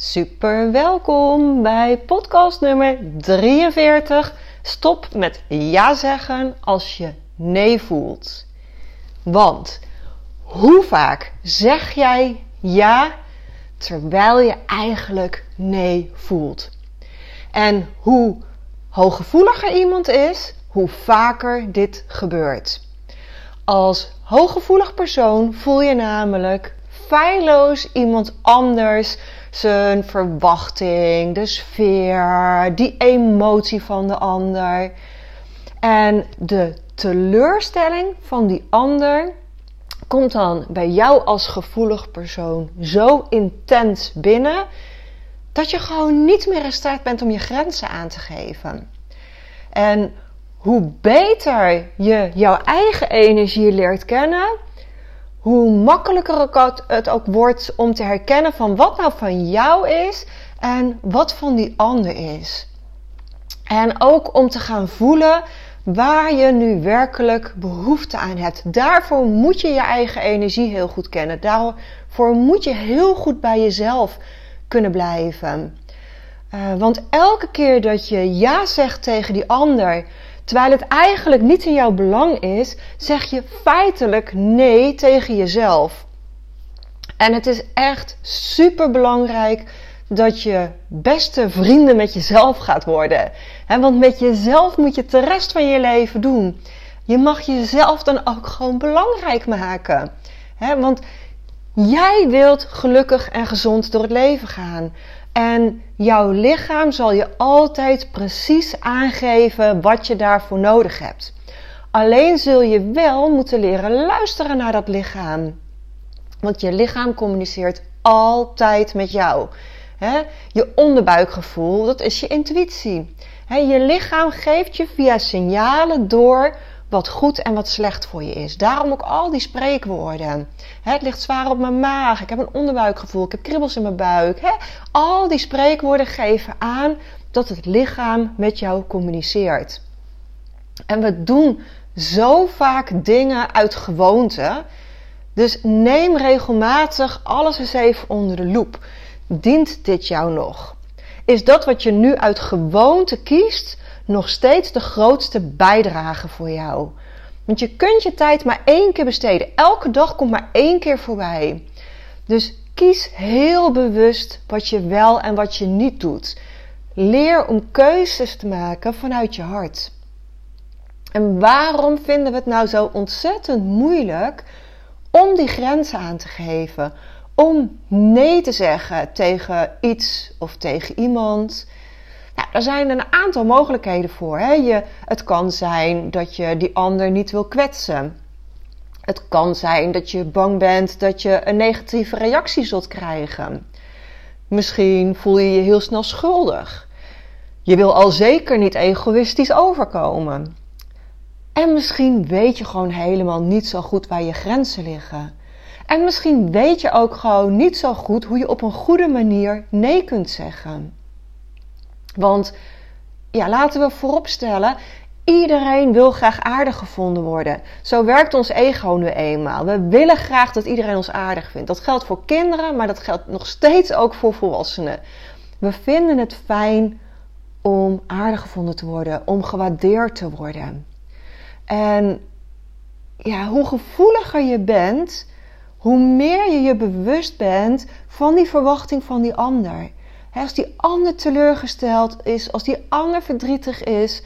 Super welkom bij podcast nummer 43. Stop met ja zeggen als je nee voelt. Want hoe vaak zeg jij ja terwijl je eigenlijk nee voelt? En hoe hooggevoeliger iemand is, hoe vaker dit gebeurt. Als hooggevoelig persoon voel je namelijk feilloos iemand anders zijn verwachting, de sfeer, die emotie van de ander. En de teleurstelling van die ander komt dan bij jou als gevoelig persoon zo intens binnen dat je gewoon niet meer in staat bent om je grenzen aan te geven. En hoe beter je jouw eigen energie leert kennen, hoe makkelijker het ook wordt om te herkennen van wat nou van jou is en wat van die ander is. En ook om te gaan voelen waar je nu werkelijk behoefte aan hebt. Daarvoor moet je je eigen energie heel goed kennen. Daarvoor moet je heel goed bij jezelf kunnen blijven. Uh, want elke keer dat je ja zegt tegen die ander, Terwijl het eigenlijk niet in jouw belang is, zeg je feitelijk nee tegen jezelf. En het is echt super belangrijk dat je beste vrienden met jezelf gaat worden. want met jezelf moet je het de rest van je leven doen. Je mag jezelf dan ook gewoon belangrijk maken. want jij wilt gelukkig en gezond door het leven gaan. En jouw lichaam zal je altijd precies aangeven wat je daarvoor nodig hebt. Alleen zul je wel moeten leren luisteren naar dat lichaam. Want je lichaam communiceert altijd met jou. Je onderbuikgevoel, dat is je intuïtie. Je lichaam geeft je via signalen door wat goed en wat slecht voor je is. Daarom ook al die spreekwoorden. Het ligt zwaar op mijn maag, ik heb een onderbuikgevoel, ik heb kribbels in mijn buik. Al die spreekwoorden geven aan dat het lichaam met jou communiceert. En we doen zo vaak dingen uit gewoonte. Dus neem regelmatig alles eens even onder de loep. Dient dit jou nog? Is dat wat je nu uit gewoonte kiest nog steeds de grootste bijdrage voor jou. Want je kunt je tijd maar één keer besteden. Elke dag komt maar één keer voorbij. Dus kies heel bewust wat je wel en wat je niet doet. Leer om keuzes te maken vanuit je hart. En waarom vinden we het nou zo ontzettend moeilijk om die grenzen aan te geven? Om nee te zeggen tegen iets of tegen iemand. Nou, er zijn een aantal mogelijkheden voor. Hè. Je, het kan zijn dat je die ander niet wil kwetsen. Het kan zijn dat je bang bent dat je een negatieve reactie zult krijgen. Misschien voel je je heel snel schuldig. Je wil al zeker niet egoïstisch overkomen. En misschien weet je gewoon helemaal niet zo goed waar je grenzen liggen. En misschien weet je ook gewoon niet zo goed hoe je op een goede manier nee kunt zeggen. Want ja, laten we vooropstellen, iedereen wil graag aardig gevonden worden. Zo werkt ons ego nu eenmaal. We willen graag dat iedereen ons aardig vindt. Dat geldt voor kinderen, maar dat geldt nog steeds ook voor volwassenen. We vinden het fijn om aardig gevonden te worden, om gewaardeerd te worden. En ja, hoe gevoeliger je bent, hoe meer je je bewust bent van die verwachting van die ander. Als die ander teleurgesteld is, als die ander verdrietig is,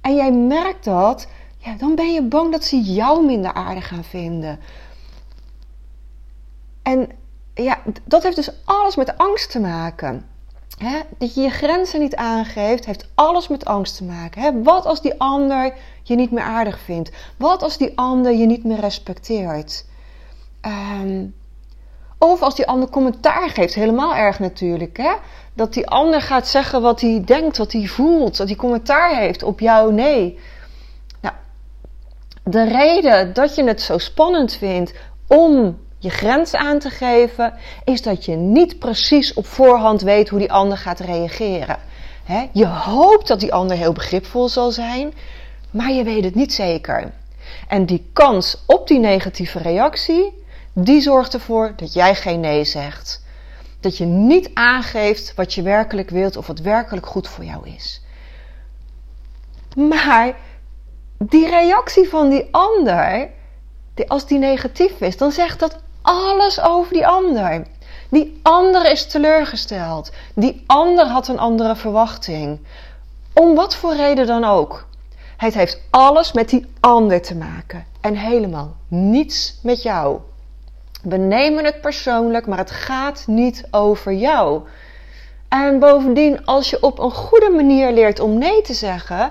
en jij merkt dat, ja, dan ben je bang dat ze jou minder aardig gaan vinden. En ja, dat heeft dus alles met angst te maken. dat je je grenzen niet aangeeft, heeft alles met angst te maken. wat als die ander je niet meer aardig vindt? Wat als die ander je niet meer respecteert? Ehm, of als die ander commentaar geeft, helemaal erg natuurlijk. Hè? Dat die ander gaat zeggen wat hij denkt, wat hij voelt, dat hij commentaar heeft op jou, nee. Nou, de reden dat je het zo spannend vindt om je grens aan te geven, is dat je niet precies op voorhand weet hoe die ander gaat reageren. je hoopt dat die ander heel begripvol zal zijn, maar je weet het niet zeker. En die kans op die negatieve reactie, die zorgt ervoor dat jij geen nee zegt. Dat je niet aangeeft wat je werkelijk wilt of wat werkelijk goed voor jou is. Maar die reactie van die ander, als die negatief is, dan zegt dat alles over die ander. Die ander is teleurgesteld. Die ander had een andere verwachting. Om wat voor reden dan ook. Het heeft alles met die ander te maken en helemaal niets met jou. We nemen het persoonlijk, maar het gaat niet over jou. En bovendien, als je op een goede manier leert om nee te zeggen,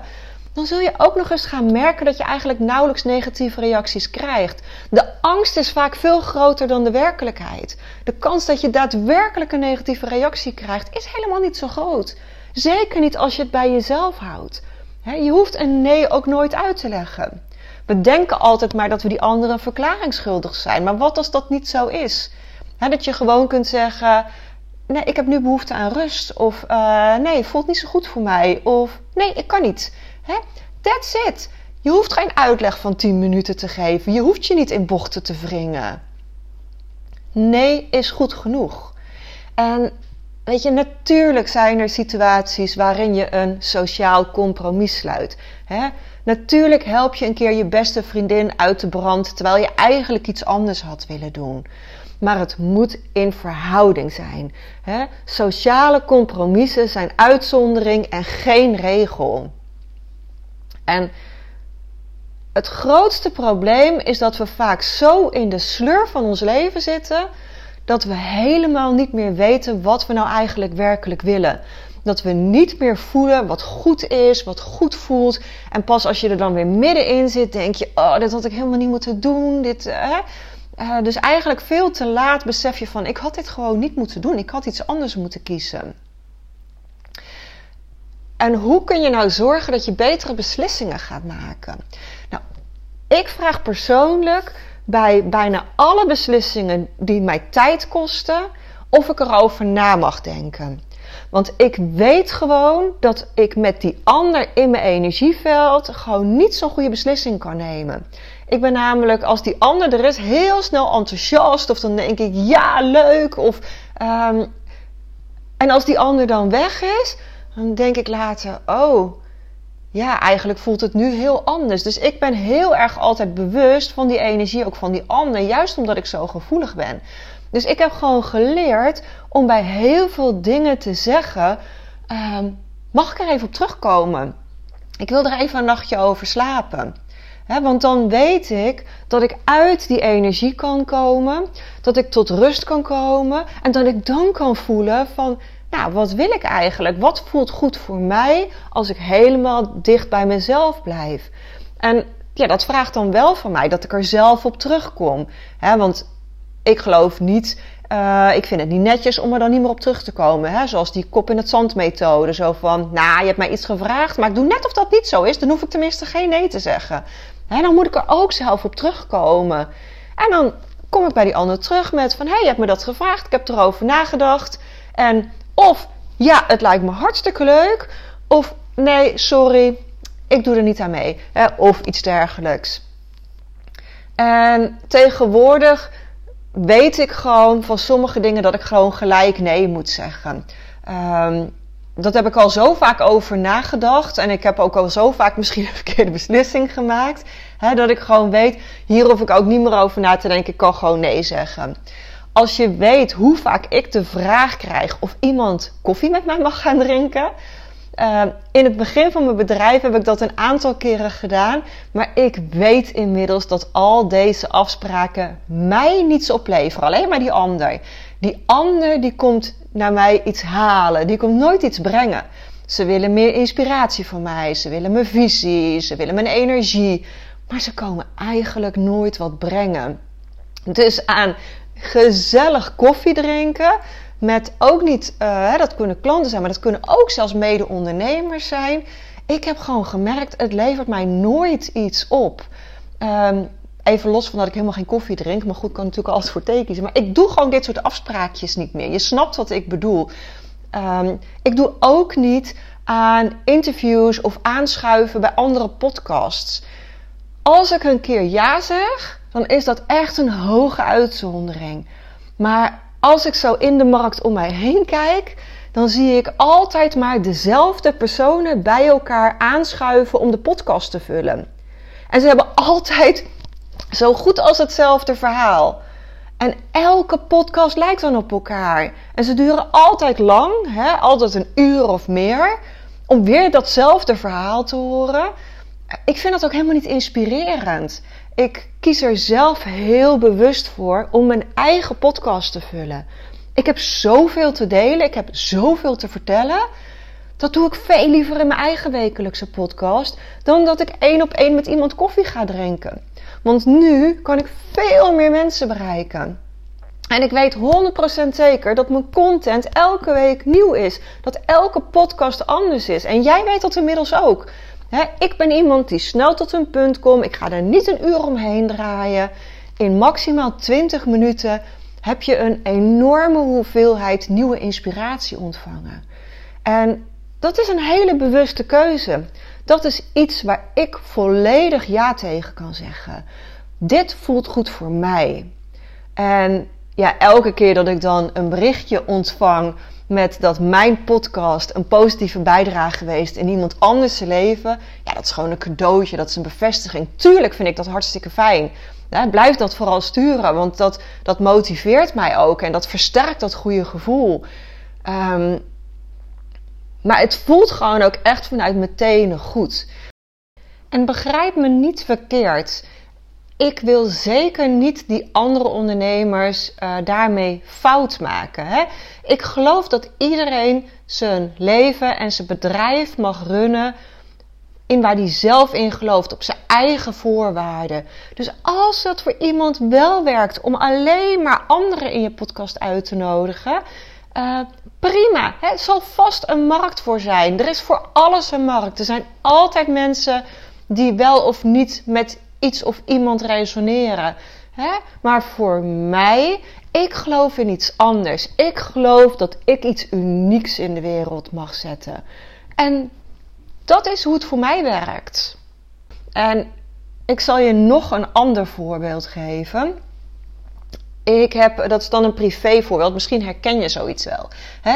dan zul je ook nog eens gaan merken dat je eigenlijk nauwelijks negatieve reacties krijgt. De angst is vaak veel groter dan de werkelijkheid. De kans dat je daadwerkelijk een negatieve reactie krijgt is helemaal niet zo groot. Zeker niet als je het bij jezelf houdt. Je hoeft een nee ook nooit uit te leggen. We denken altijd maar dat we die anderen verklaring schuldig zijn. Maar wat als dat niet zo is? dat je gewoon kunt zeggen: Nee, ik heb nu behoefte aan rust. Of uh, nee, voelt niet zo goed voor mij. Of nee, ik kan niet. That's it. Je hoeft geen uitleg van 10 minuten te geven. Je hoeft je niet in bochten te wringen. Nee is goed genoeg. En weet je, natuurlijk zijn er situaties waarin je een sociaal compromis sluit. Hè? Natuurlijk help je een keer je beste vriendin uit de brand terwijl je eigenlijk iets anders had willen doen. Maar het moet in verhouding zijn. Hè? Sociale compromissen zijn uitzondering en geen regel. En het grootste probleem is dat we vaak zo in de sleur van ons leven zitten dat we helemaal niet meer weten wat we nou eigenlijk werkelijk willen. Dat we niet meer voelen wat goed is, wat goed voelt. En pas als je er dan weer middenin zit, denk je: Oh, dit had ik helemaal niet moeten doen. Dit, uh, dus eigenlijk veel te laat besef je van: Ik had dit gewoon niet moeten doen. Ik had iets anders moeten kiezen. En hoe kun je nou zorgen dat je betere beslissingen gaat maken? Nou, ik vraag persoonlijk bij bijna alle beslissingen die mij tijd kosten, of ik erover na mag denken. Want ik weet gewoon dat ik met die ander in mijn energieveld gewoon niet zo'n goede beslissing kan nemen. Ik ben namelijk, als die ander er is, heel snel enthousiast. Of dan denk ik, ja, leuk. Of, um, en als die ander dan weg is, dan denk ik later, oh, ja, eigenlijk voelt het nu heel anders. Dus ik ben heel erg altijd bewust van die energie, ook van die ander, juist omdat ik zo gevoelig ben. Dus ik heb gewoon geleerd om bij heel veel dingen te zeggen: ehm, mag ik er even op terugkomen? Ik wil er even een nachtje over slapen. want dan weet ik dat ik uit die energie kan komen, dat ik tot rust kan komen en dat ik dan kan voelen van nou, wat wil ik eigenlijk? Wat voelt goed voor mij als ik helemaal dicht bij mezelf blijf? En ja, dat vraagt dan wel van mij dat ik er zelf op terugkom. Hè? Want ik geloof niet, uh, ik vind het niet netjes om er dan niet meer op terug te komen. Hè? Zoals die kop in het zand methode. Zo van, nou, je hebt mij iets gevraagd, maar ik doe net of dat niet zo is. Dan hoef ik tenminste geen nee te zeggen. Hè? Dan moet ik er ook zelf op terugkomen. En dan kom ik bij die ander terug met van, hé, hey, je hebt me dat gevraagd. Ik heb erover nagedacht. En of ja, het lijkt me hartstikke leuk. Of nee, sorry, ik doe er niet aan mee. Hè, of iets dergelijks. En tegenwoordig weet ik gewoon van sommige dingen dat ik gewoon gelijk nee moet zeggen. Um, dat heb ik al zo vaak over nagedacht. En ik heb ook al zo vaak misschien een verkeerde beslissing gemaakt. Hè, dat ik gewoon weet, hier hoef ik ook niet meer over na te denken. Ik kan gewoon nee zeggen. Als je weet hoe vaak ik de vraag krijg of iemand koffie met mij mag gaan drinken. Uh, in het begin van mijn bedrijf heb ik dat een aantal keren gedaan. Maar ik weet inmiddels dat al deze afspraken mij niets opleveren. Alleen maar die ander. Die ander die komt naar mij iets halen. Die komt nooit iets brengen. Ze willen meer inspiratie van mij. Ze willen mijn visie. Ze willen mijn energie. Maar ze komen eigenlijk nooit wat brengen. Dus aan gezellig koffie drinken. Met ook niet, uh, dat kunnen klanten zijn, maar dat kunnen ook zelfs mede-ondernemers zijn. Ik heb gewoon gemerkt, het levert mij nooit iets op. Um, even los van dat ik helemaal geen koffie drink. Maar goed, kan natuurlijk altijd voor thee kiezen. Maar ik doe gewoon dit soort afspraakjes niet meer. Je snapt wat ik bedoel. Um, ik doe ook niet aan interviews of aanschuiven bij andere podcasts. Als ik een keer ja zeg, dan is dat echt een hoge uitzondering. Maar als ik zo in de markt om mij heen kijk, dan zie ik altijd maar dezelfde personen bij elkaar aanschuiven om de podcast te vullen. En ze hebben altijd zo goed als hetzelfde verhaal. En elke podcast lijkt dan op elkaar. En ze duren altijd lang, hè, altijd een uur of meer, om weer datzelfde verhaal te horen. Ik vind dat ook helemaal niet inspirerend. Ik kies er zelf heel bewust voor om mijn eigen podcast te vullen. Ik heb zoveel te delen, ik heb zoveel te vertellen. Dat doe ik veel liever in mijn eigen wekelijkse podcast dan dat ik één op één met iemand koffie ga drinken. Want nu kan ik veel meer mensen bereiken. En ik weet 100% zeker dat mijn content elke week nieuw is. Dat elke podcast anders is. En jij weet dat inmiddels ook. Ik ben iemand die snel tot een punt komt. Ik ga er niet een uur omheen draaien. In maximaal 20 minuten heb je een enorme hoeveelheid nieuwe inspiratie ontvangen. En dat is een hele bewuste keuze. Dat is iets waar ik volledig ja tegen kan zeggen. Dit voelt goed voor mij. En ja, elke keer dat ik dan een berichtje ontvang met dat mijn podcast een positieve bijdrage geweest in iemand anders leven, ja, dat is gewoon een cadeautje, dat is een bevestiging. Tuurlijk vind ik dat hartstikke fijn. Blijf dat vooral sturen, want dat, dat motiveert mij ook en dat versterkt dat goede gevoel. Um, maar het voelt gewoon ook echt vanuit mijn tenen goed. En begrijp me niet verkeerd. Ik wil zeker niet die andere ondernemers uh, daarmee fout maken. Hè? Ik geloof dat iedereen zijn leven en zijn bedrijf mag runnen in waar hij zelf in gelooft, op zijn eigen voorwaarden. Dus als dat voor iemand wel werkt om alleen maar anderen in je podcast uit te nodigen, uh, prima. Hè? Er zal vast een markt voor zijn. Er is voor alles een markt. Er zijn altijd mensen die wel of niet met iets of iemand resoneren. Hè? Maar voor mij, ik geloof in iets anders. Ik geloof dat ik iets unieks in de wereld mag zetten. En dat is hoe het voor mij werkt. En ik zal je nog een ander voorbeeld geven. Ik heb, dat is dan een privé voorbeeld, misschien herken je zoiets wel.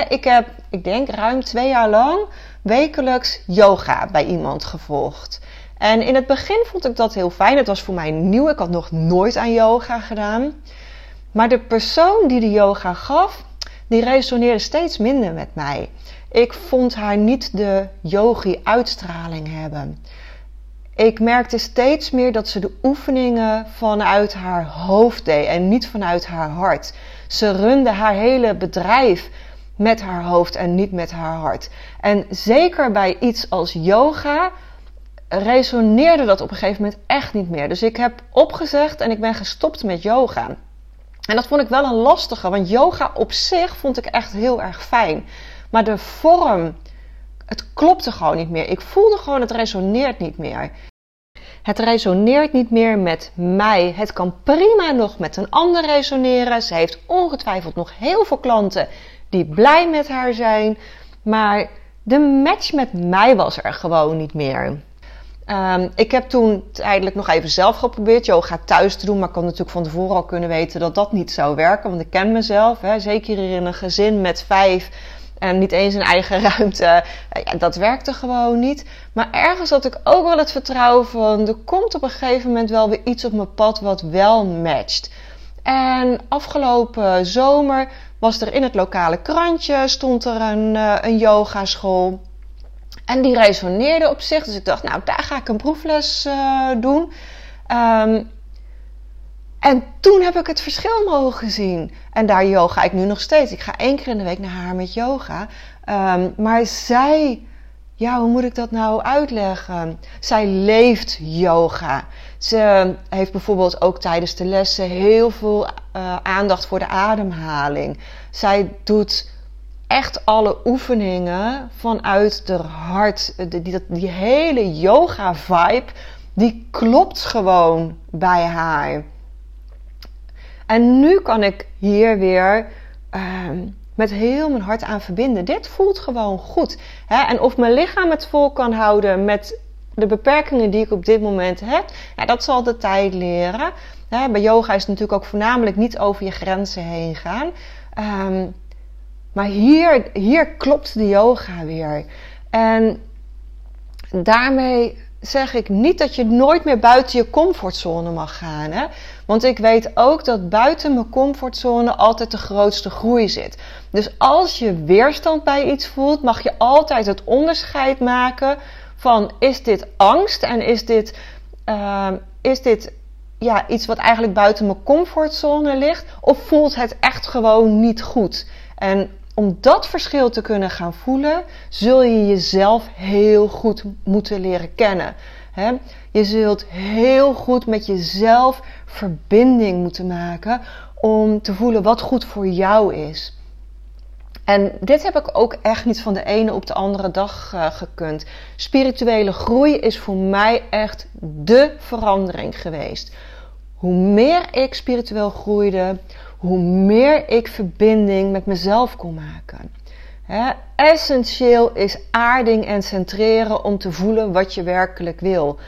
ik heb, ik denk, ruim twee jaar lang wekelijks yoga bij iemand gevolgd. En in het begin vond ik dat heel fijn. Het was voor mij nieuw. Ik had nog nooit aan yoga gedaan. Maar de persoon die de yoga gaf, die resoneerde steeds minder met mij. Ik vond haar niet de yogi-uitstraling hebben ik merkte steeds meer dat ze de oefeningen vanuit haar hoofd deed en niet vanuit haar hart. Ze runde haar hele bedrijf met haar hoofd en niet met haar hart. En zeker bij iets als yoga resoneerde dat op een gegeven moment echt niet meer. Dus ik heb opgezegd en ik ben gestopt met yoga. En dat vond ik wel een lastige, want yoga op zich vond ik echt heel erg fijn. Maar de vorm, het klopte gewoon niet meer. Ik voelde gewoon, het resoneert niet meer. Het resoneert niet meer met mij. Het kan prima nog met een ander resoneren. Ze heeft ongetwijfeld nog heel veel klanten die blij met haar zijn. Maar de match met mij was er gewoon niet meer. Um, ik heb toen tijdelijk nog even zelf geprobeerd yoga thuis te doen. Maar ik had natuurlijk van tevoren al kunnen weten dat dat niet zou werken. Want ik ken mezelf. Hè, zeker in een gezin met vijf En niet eens een eigen ruimte. Ja, dat werkte gewoon niet. Maar ergens had ik ook wel het vertrouwen van... er komt op een gegeven moment wel weer iets op mijn pad wat wel matcht. En afgelopen zomer was er in het lokale krantje... stond er een, uh, een yogaschool. En die resoneerde op zich. Dus ik dacht, nou, daar ga ik een proefles uh, doen. Um, en toen heb ik het verschil mogen zien. En daar yoga ik nu nog steeds. Ik ga één keer in de week naar haar met yoga. Um, maar zij, ja, hoe moet ik dat nou uitleggen? Zij leeft yoga. Ze heeft bijvoorbeeld ook tijdens de lessen heel veel uh, aandacht voor de ademhaling. Zij doet echt alle oefeningen vanuit haar hart. Die, die, die hele yoga-vibe, die klopt gewoon bij haar. En nu kan ik hier weer uh, met heel mijn hart aan verbinden. Dit voelt gewoon goed. Hè? En of mijn lichaam het vol kan houden met de beperkingen die ik op dit moment heb, dat zal de tijd leren. Hè? Bij yoga is het natuurlijk ook voornamelijk niet over je grenzen heen gaan. Um, maar hier, hier klopt de yoga weer. En daarmee zeg ik niet dat je nooit meer buiten je comfortzone mag gaan. Hè? Want ik weet ook dat buiten mijn comfortzone altijd de grootste groei zit. Dus als je weerstand bij iets voelt, mag je altijd het onderscheid maken van is dit angst en is dit, uh, is dit ja, iets wat eigenlijk buiten mijn comfortzone ligt? Of voelt het echt gewoon niet goed? En om dat verschil te kunnen gaan voelen, zul je jezelf heel goed moeten leren kennen. Je zult heel goed met jezelf verbinding moeten maken om te voelen wat goed voor jou is. En dit heb ik ook echt niet van de ene op de andere dag uh, gekund. Spirituele groei is voor mij echt de verandering geweest. Hoe meer ik spiritueel groeide, hoe meer ik verbinding met mezelf kon maken. essentieel is aarding en centreren om te voelen wat je werkelijk wil.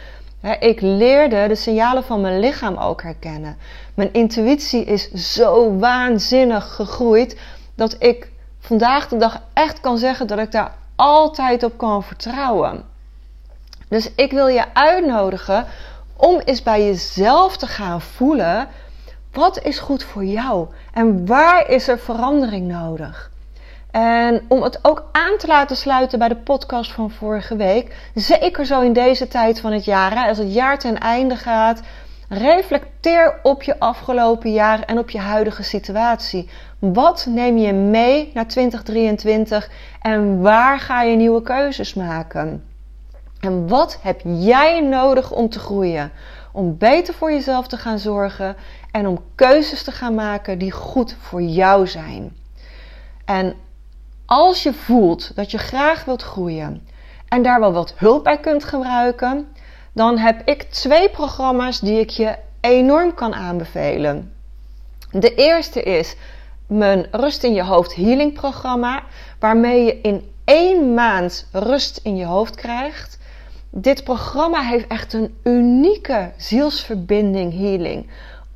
ik leerde de signalen van mijn lichaam ook herkennen. Mijn intuïtie is zo waanzinnig gegroeid dat ik vandaag de dag echt kan zeggen dat ik daar altijd op kan vertrouwen. Dus ik wil je uitnodigen om eens bij jezelf te gaan voelen wat is goed voor jou? En waar is er verandering nodig? En om het ook aan te laten sluiten bij de podcast van vorige week, zeker zo in deze tijd van het jaar, als het jaar ten einde gaat, reflecteer op je afgelopen jaar en op je huidige situatie. Wat neem je mee naar 2023 en waar ga je nieuwe keuzes maken? En wat heb jij nodig om te groeien? Om beter voor jezelf te gaan zorgen en om keuzes te gaan maken die goed voor jou zijn. En als je voelt dat je graag wilt groeien en daar wel wat hulp bij kunt gebruiken, dan heb ik twee programma's die ik je enorm kan aanbevelen. De eerste is mijn Rust in je hoofd healing programma, waarmee je in één maand rust in je hoofd krijgt. Dit programma heeft echt een unieke zielsverbinding healing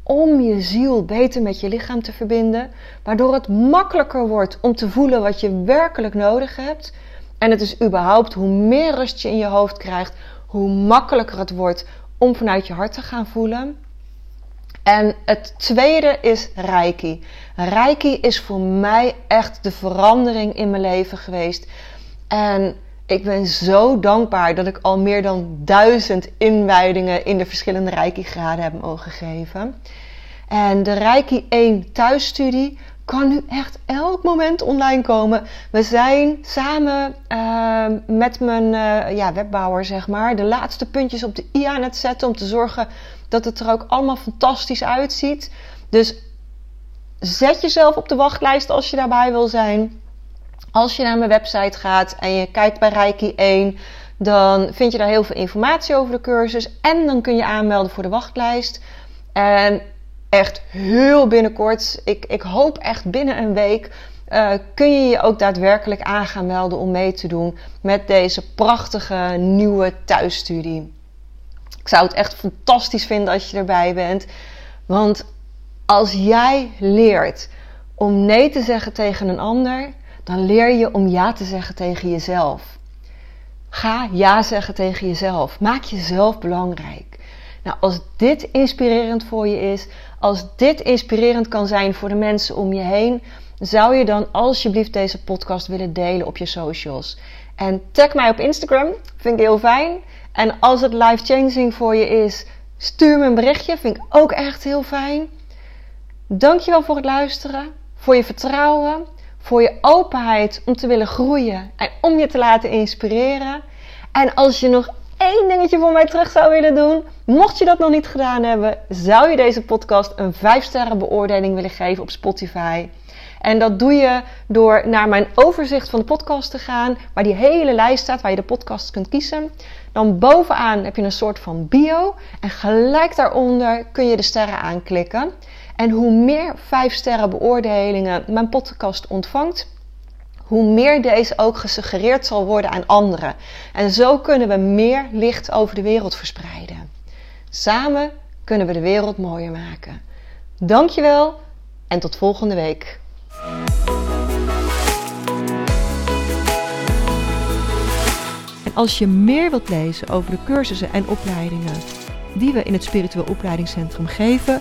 om je ziel beter met je lichaam te verbinden, waardoor het makkelijker wordt om te voelen wat je werkelijk nodig hebt. En het is überhaupt hoe meer rust je in je hoofd krijgt, hoe makkelijker het wordt om vanuit je hart te gaan voelen. En het tweede is Reiki. Reiki is voor mij echt de verandering in mijn leven geweest. En ik ben zo dankbaar dat ik al meer dan duizend inwijdingen in de verschillende Reiki-graden heb mogen geven. En de Reiki 1 thuisstudie kan nu echt elk moment online komen. We zijn samen uh, met mijn uh, ja, webbouwer, zeg maar, de laatste puntjes op de i aan het zetten om te zorgen dat het er ook allemaal fantastisch uitziet. Dus zet jezelf op de wachtlijst als je daarbij wil zijn. Als je naar mijn website gaat en je kijkt bij Reiki 1, dan vind je daar heel veel informatie over de cursus. En dan kun je aanmelden voor de wachtlijst. En echt heel binnenkort, ik, ik hoop echt binnen een week, uh, kun je je ook daadwerkelijk aan gaan melden om mee te doen met deze prachtige nieuwe thuisstudie. Ik zou het echt fantastisch vinden als je erbij bent. Want als jij leert om nee te zeggen tegen een ander, dan leer je om ja te zeggen tegen jezelf. Ga ja zeggen tegen jezelf. Maak jezelf belangrijk. Nou, als dit inspirerend voor je is, als dit inspirerend kan zijn voor de mensen om je heen, zou je dan alsjeblieft deze podcast willen delen op je socials. En tag mij op Instagram, vind ik heel fijn. En als het life-changing voor je is, stuur me een berichtje, vind ik ook echt heel fijn. Dankjewel voor het luisteren, voor je vertrouwen, voor je openheid om te willen groeien en om je te laten inspireren. En als je nog één dingetje voor mij terug zou willen doen, mocht je dat nog niet gedaan hebben, zou je deze podcast een 5 sterren beoordeling willen geven op Spotify. En dat doe je door naar mijn overzicht van de podcast te gaan, waar die hele lijst staat waar je de podcast kunt kiezen. Dan bovenaan heb je een soort van bio en gelijk daaronder kun je de sterren aanklikken. En hoe meer 5 sterren beoordelingen mijn podcast ontvangt, hoe meer deze ook gesuggereerd zal worden aan anderen. En zo kunnen we meer licht over de wereld verspreiden. Samen kunnen we de wereld mooier maken. Dankjewel en tot volgende week. Als je meer wilt lezen over de cursussen en opleidingen die we in het Spiritueel Opleidingscentrum geven,